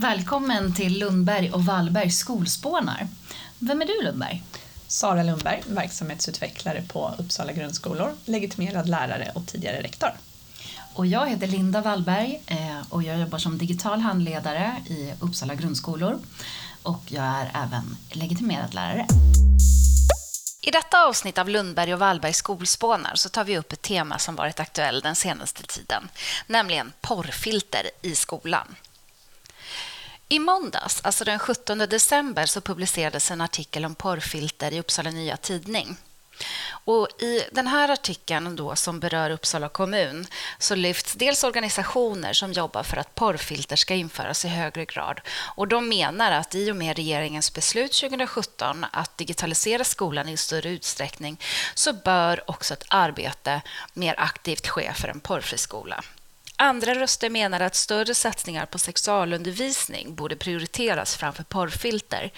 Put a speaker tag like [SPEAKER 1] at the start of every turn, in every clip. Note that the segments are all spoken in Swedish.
[SPEAKER 1] Välkommen till Lundberg och Wallberg skolspånar. Vem är du Lundberg?
[SPEAKER 2] Sara Lundberg, verksamhetsutvecklare på Uppsala grundskolor, legitimerad lärare och tidigare rektor.
[SPEAKER 1] Och jag heter Linda Wallberg eh, och jag jobbar som digital handledare i Uppsala grundskolor och jag är även legitimerad lärare. I detta avsnitt av Lundberg och Wallberg skolspånar så tar vi upp ett tema som varit aktuellt den senaste tiden, nämligen porrfilter i skolan. I måndags, alltså den 17 december, så publicerades en artikel om porrfilter i Uppsala Nya Tidning. Och I den här artikeln då, som berör Uppsala kommun så lyfts dels organisationer som jobbar för att porrfilter ska införas i högre grad. Och De menar att i och med regeringens beslut 2017 att digitalisera skolan i större utsträckning så bör också ett arbete mer aktivt ske för en porrfri skola. Andra röster menar att större satsningar på sexualundervisning borde prioriteras framför porrfilter.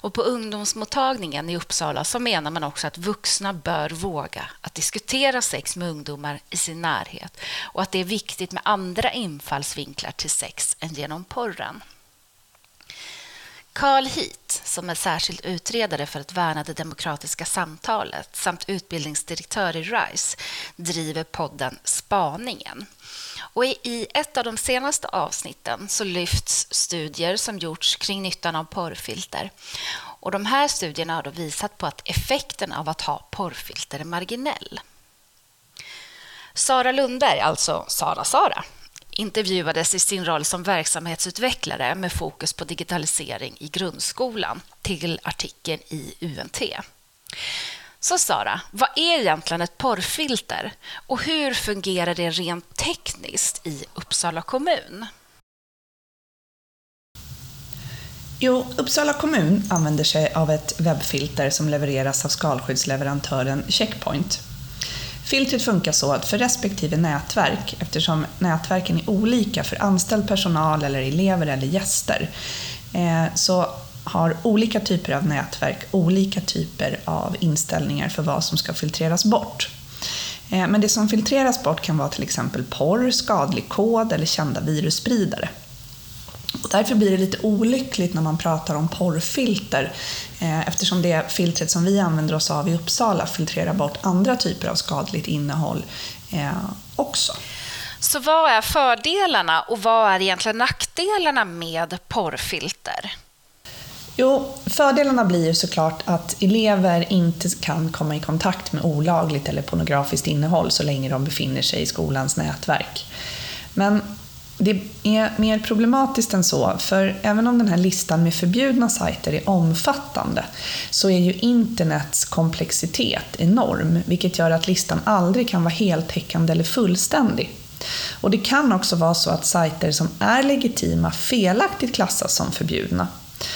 [SPEAKER 1] Och på ungdomsmottagningen i Uppsala så menar man också att vuxna bör våga att diskutera sex med ungdomar i sin närhet och att det är viktigt med andra infallsvinklar till sex än genom porren. Carl Heath, som är särskild utredare för att värna det demokratiska samtalet samt utbildningsdirektör i RISE, driver podden Spaningen. Och I ett av de senaste avsnitten så lyfts studier som gjorts kring nyttan av porrfilter. Och de här studierna har visat på att effekten av att ha porrfilter är marginell. Sara Lundberg, alltså Sara Sara, intervjuades i sin roll som verksamhetsutvecklare med fokus på digitalisering i grundskolan till artikeln i UNT. Så Sara, vad är egentligen ett porrfilter och hur fungerar det rent tekniskt i Uppsala kommun?
[SPEAKER 2] Jo, Uppsala kommun använder sig av ett webbfilter som levereras av skalskyddsleverantören Checkpoint. Filtret funkar så att för respektive nätverk, eftersom nätverken är olika för anställd personal eller elever eller gäster, eh, så har olika typer av nätverk olika typer av inställningar för vad som ska filtreras bort. Eh, men det som filtreras bort kan vara till exempel porr, skadlig kod eller kända virusspridare. Och därför blir det lite olyckligt när man pratar om porrfilter eh, eftersom det filtret som vi använder oss av i Uppsala filtrerar bort andra typer av skadligt innehåll eh, också.
[SPEAKER 1] Så vad är fördelarna och vad är egentligen nackdelarna med porrfilter?
[SPEAKER 2] Jo, fördelarna blir ju såklart att elever inte kan komma i kontakt med olagligt eller pornografiskt innehåll så länge de befinner sig i skolans nätverk. Men det är mer problematiskt än så, för även om den här listan med förbjudna sajter är omfattande så är ju internets komplexitet enorm, vilket gör att listan aldrig kan vara heltäckande eller fullständig. Och det kan också vara så att sajter som är legitima felaktigt klassas som förbjudna.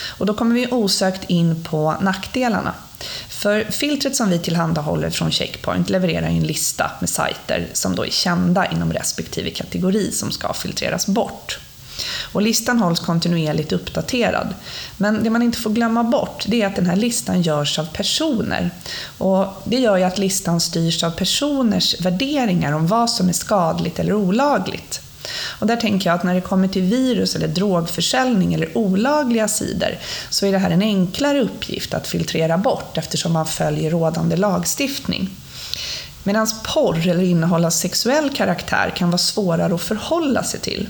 [SPEAKER 2] Och då kommer vi osökt in på nackdelarna. För filtret som vi tillhandahåller från Checkpoint levererar en lista med sajter som då är kända inom respektive kategori som ska filtreras bort. Och listan hålls kontinuerligt uppdaterad. Men det man inte får glömma bort det är att den här listan görs av personer. Och det gör ju att listan styrs av personers värderingar om vad som är skadligt eller olagligt. Och där tänker jag att när det kommer till virus eller drogförsäljning eller olagliga sidor så är det här en enklare uppgift att filtrera bort eftersom man följer rådande lagstiftning. Medan porr eller innehåll av sexuell karaktär kan vara svårare att förhålla sig till.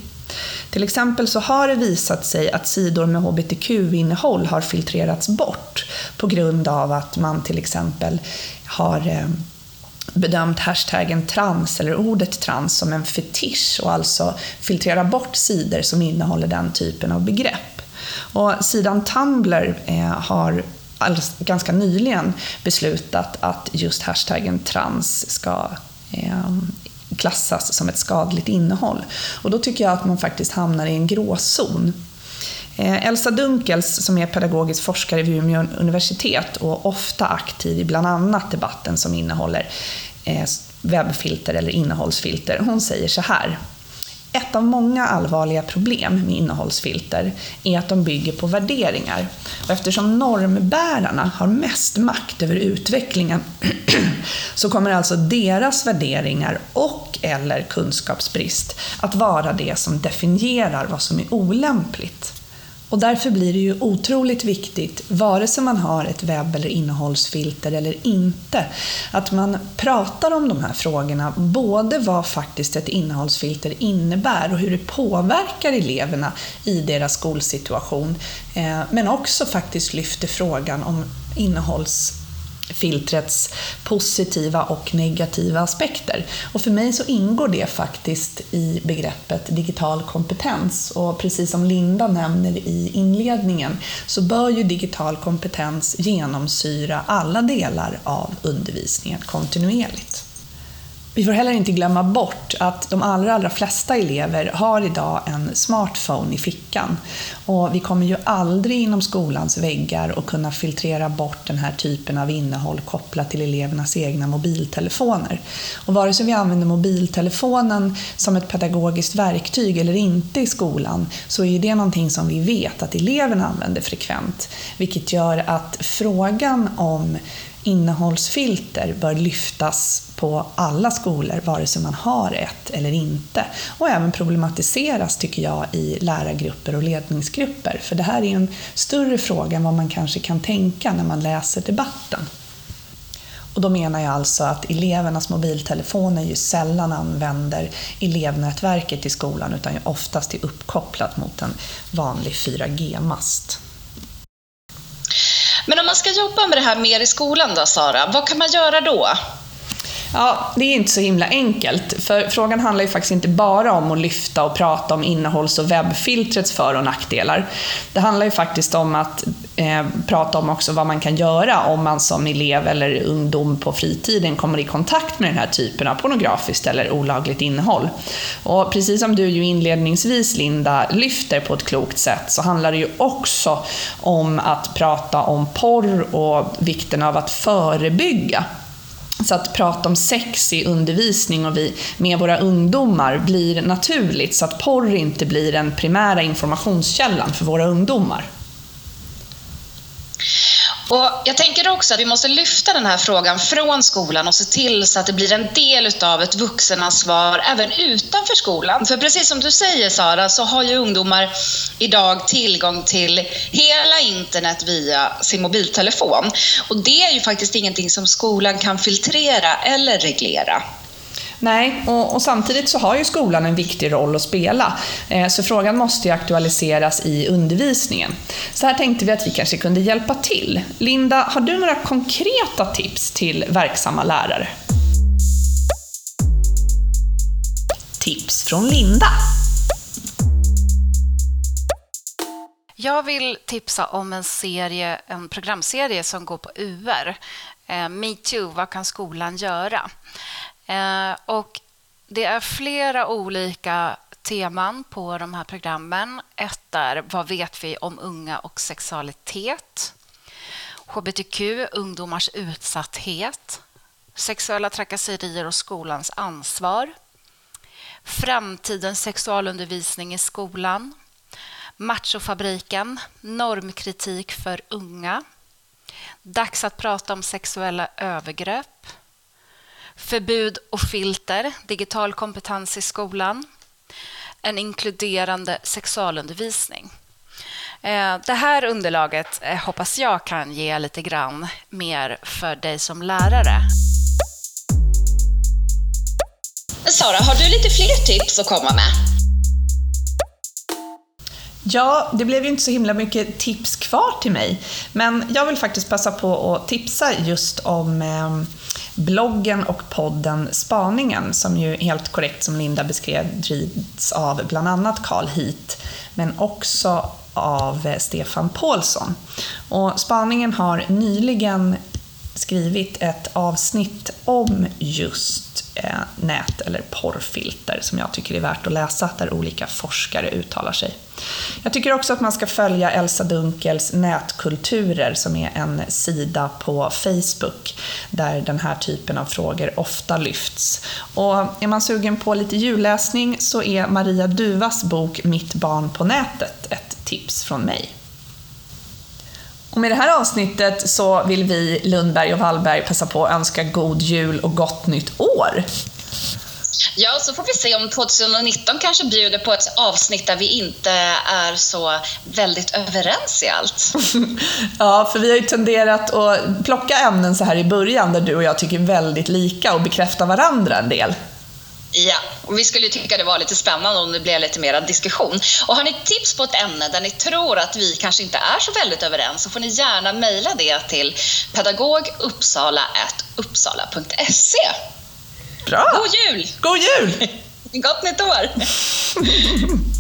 [SPEAKER 2] Till exempel så har det visat sig att sidor med hbtq-innehåll har filtrerats bort på grund av att man till exempel har eh, bedömt hashtaggen trans eller ordet trans som en fetisch och alltså filtrera bort sidor som innehåller den typen av begrepp. Och sidan Tumblr eh, har ganska nyligen beslutat att just hashtaggen trans ska ehm, klassas som ett skadligt innehåll. Och då tycker jag att man faktiskt hamnar i en gråzon. Eh, Elsa Dunkels, som är pedagogisk forskare vid Umeå universitet och ofta aktiv i bland annat debatten som innehåller Eh, webbfilter eller innehållsfilter, hon säger så här. Ett av många allvarliga problem med innehållsfilter är att de bygger på värderingar. Och eftersom normbärarna har mest makt över utvecklingen så kommer alltså deras värderingar och eller kunskapsbrist att vara det som definierar vad som är olämpligt. Och därför blir det ju otroligt viktigt, vare sig man har ett webb eller innehållsfilter eller inte, att man pratar om de här frågorna. Både vad faktiskt ett innehållsfilter innebär och hur det påverkar eleverna i deras skolsituation. Eh, men också faktiskt lyfter frågan om innehålls filtrets positiva och negativa aspekter. Och för mig så ingår det faktiskt i begreppet digital kompetens. Och precis som Linda nämner i inledningen så bör ju digital kompetens genomsyra alla delar av undervisningen kontinuerligt. Vi får heller inte glömma bort att de allra, allra flesta elever har idag en smartphone i fickan. Och vi kommer ju aldrig inom skolans väggar att kunna filtrera bort den här typen av innehåll kopplat till elevernas egna mobiltelefoner. Och vare sig vi använder mobiltelefonen som ett pedagogiskt verktyg eller inte i skolan så är det någonting som vi vet att eleverna använder frekvent. Vilket gör att frågan om innehållsfilter bör lyftas på alla skolor, vare sig man har ett eller inte. Och även problematiseras, tycker jag, i lärargrupper och ledningsgrupper. För det här är en större fråga än vad man kanske kan tänka när man läser debatten. Och då menar jag alltså att elevernas mobiltelefoner ju sällan använder elevnätverket i skolan utan ju oftast är uppkopplat mot en vanlig 4G-mast.
[SPEAKER 3] Men om man ska jobba med det här mer i skolan då, Sara, vad kan man göra då?
[SPEAKER 2] Ja, det är inte så himla enkelt. För frågan handlar ju faktiskt inte bara om att lyfta och prata om innehålls och webbfiltrets för och nackdelar. Det handlar ju faktiskt om att eh, prata om också vad man kan göra om man som elev eller ungdom på fritiden kommer i kontakt med den här typen av pornografiskt eller olagligt innehåll. Och precis som du ju inledningsvis, Linda, lyfter på ett klokt sätt så handlar det ju också om att prata om porr och vikten av att förebygga så att prata om sex i undervisning och vi, med våra ungdomar blir naturligt, så att porr inte blir den primära informationskällan för våra ungdomar.
[SPEAKER 3] Och jag tänker också att vi måste lyfta den här frågan från skolan och se till så att det blir en del utav ett vuxenansvar även utanför skolan. För precis som du säger Sara, så har ju ungdomar idag tillgång till hela internet via sin mobiltelefon. Och det är ju faktiskt ingenting som skolan kan filtrera eller reglera.
[SPEAKER 2] Nej, och, och, samtidigt så har ju skolan en viktig roll att spela. Eh, så frågan måste ju aktualiseras i undervisningen. Så här tänkte vi att vi kanske kunde hjälpa till. Linda, har du några konkreta tips till verksamma lärare? Tips från Linda.
[SPEAKER 1] Jag vill tipsa om en serie, en programserie som går på UR. Eh, Metoo, vad kan skolan göra? Eh, och det är flera olika teman på de här programmen. Ett är Vad vet vi om unga och sexualitet? HBTQ, ungdomars utsatthet. Sexuella trakasserier och skolans ansvar. Framtidens sexualundervisning i skolan. Machofabriken, normkritik för unga. Dags att prata om sexuella övergrepp förbud och filter, digital kompetens i skolan, en inkluderande sexualundervisning. Eh, det här underlaget eh, hoppas jag kan ge lite grann mer för dig som lärare.
[SPEAKER 3] Sara, har du lite fler tips att komma med?
[SPEAKER 2] Ja, det blev ju inte så himla mycket tips kvar till mig. Men jag vill faktiskt passa på att tipsa just om eh, bloggen och podden Spaningen som ju helt korrekt som Linda beskrev drivs av bland annat Carl Heat men också av eh, Stefan Paulsson. Och Spaningen har nyligen skrivit ett avsnitt om just eh, nät eller porrfilter som jag tycker är värt att läsa, där olika forskare uttalar sig. Jag tycker också att man ska följa Elsa Dunkels Nätkulturer som är en sida på Facebook där den här typen av frågor ofta lyfts. Och är man sugen på lite julläsning så är Maria Duvas bok Mitt barn på nätet ett tips från mig. Och med det här avsnittet så vill vi Lundberg och Wallberg passa på att önska god jul och gott nytt år.
[SPEAKER 3] Ja, så får vi se om 2019 kanske bjuder på ett avsnitt där vi inte är så väldigt överens i allt.
[SPEAKER 2] ja, för vi har ju tenderat att plocka ämnen så här i början där du och jag tycker väldigt lika och bekräfta varandra en del.
[SPEAKER 3] Ja, och vi skulle tycka det var lite spännande om det blev lite mer diskussion. Och har ni tips på ett ämne där ni tror att vi kanske inte är så väldigt överens så får ni gärna mejla det till pedagoguppsala.uppsala.se.
[SPEAKER 2] Bra!
[SPEAKER 3] God jul!
[SPEAKER 2] God jul!
[SPEAKER 3] Gott nytt år!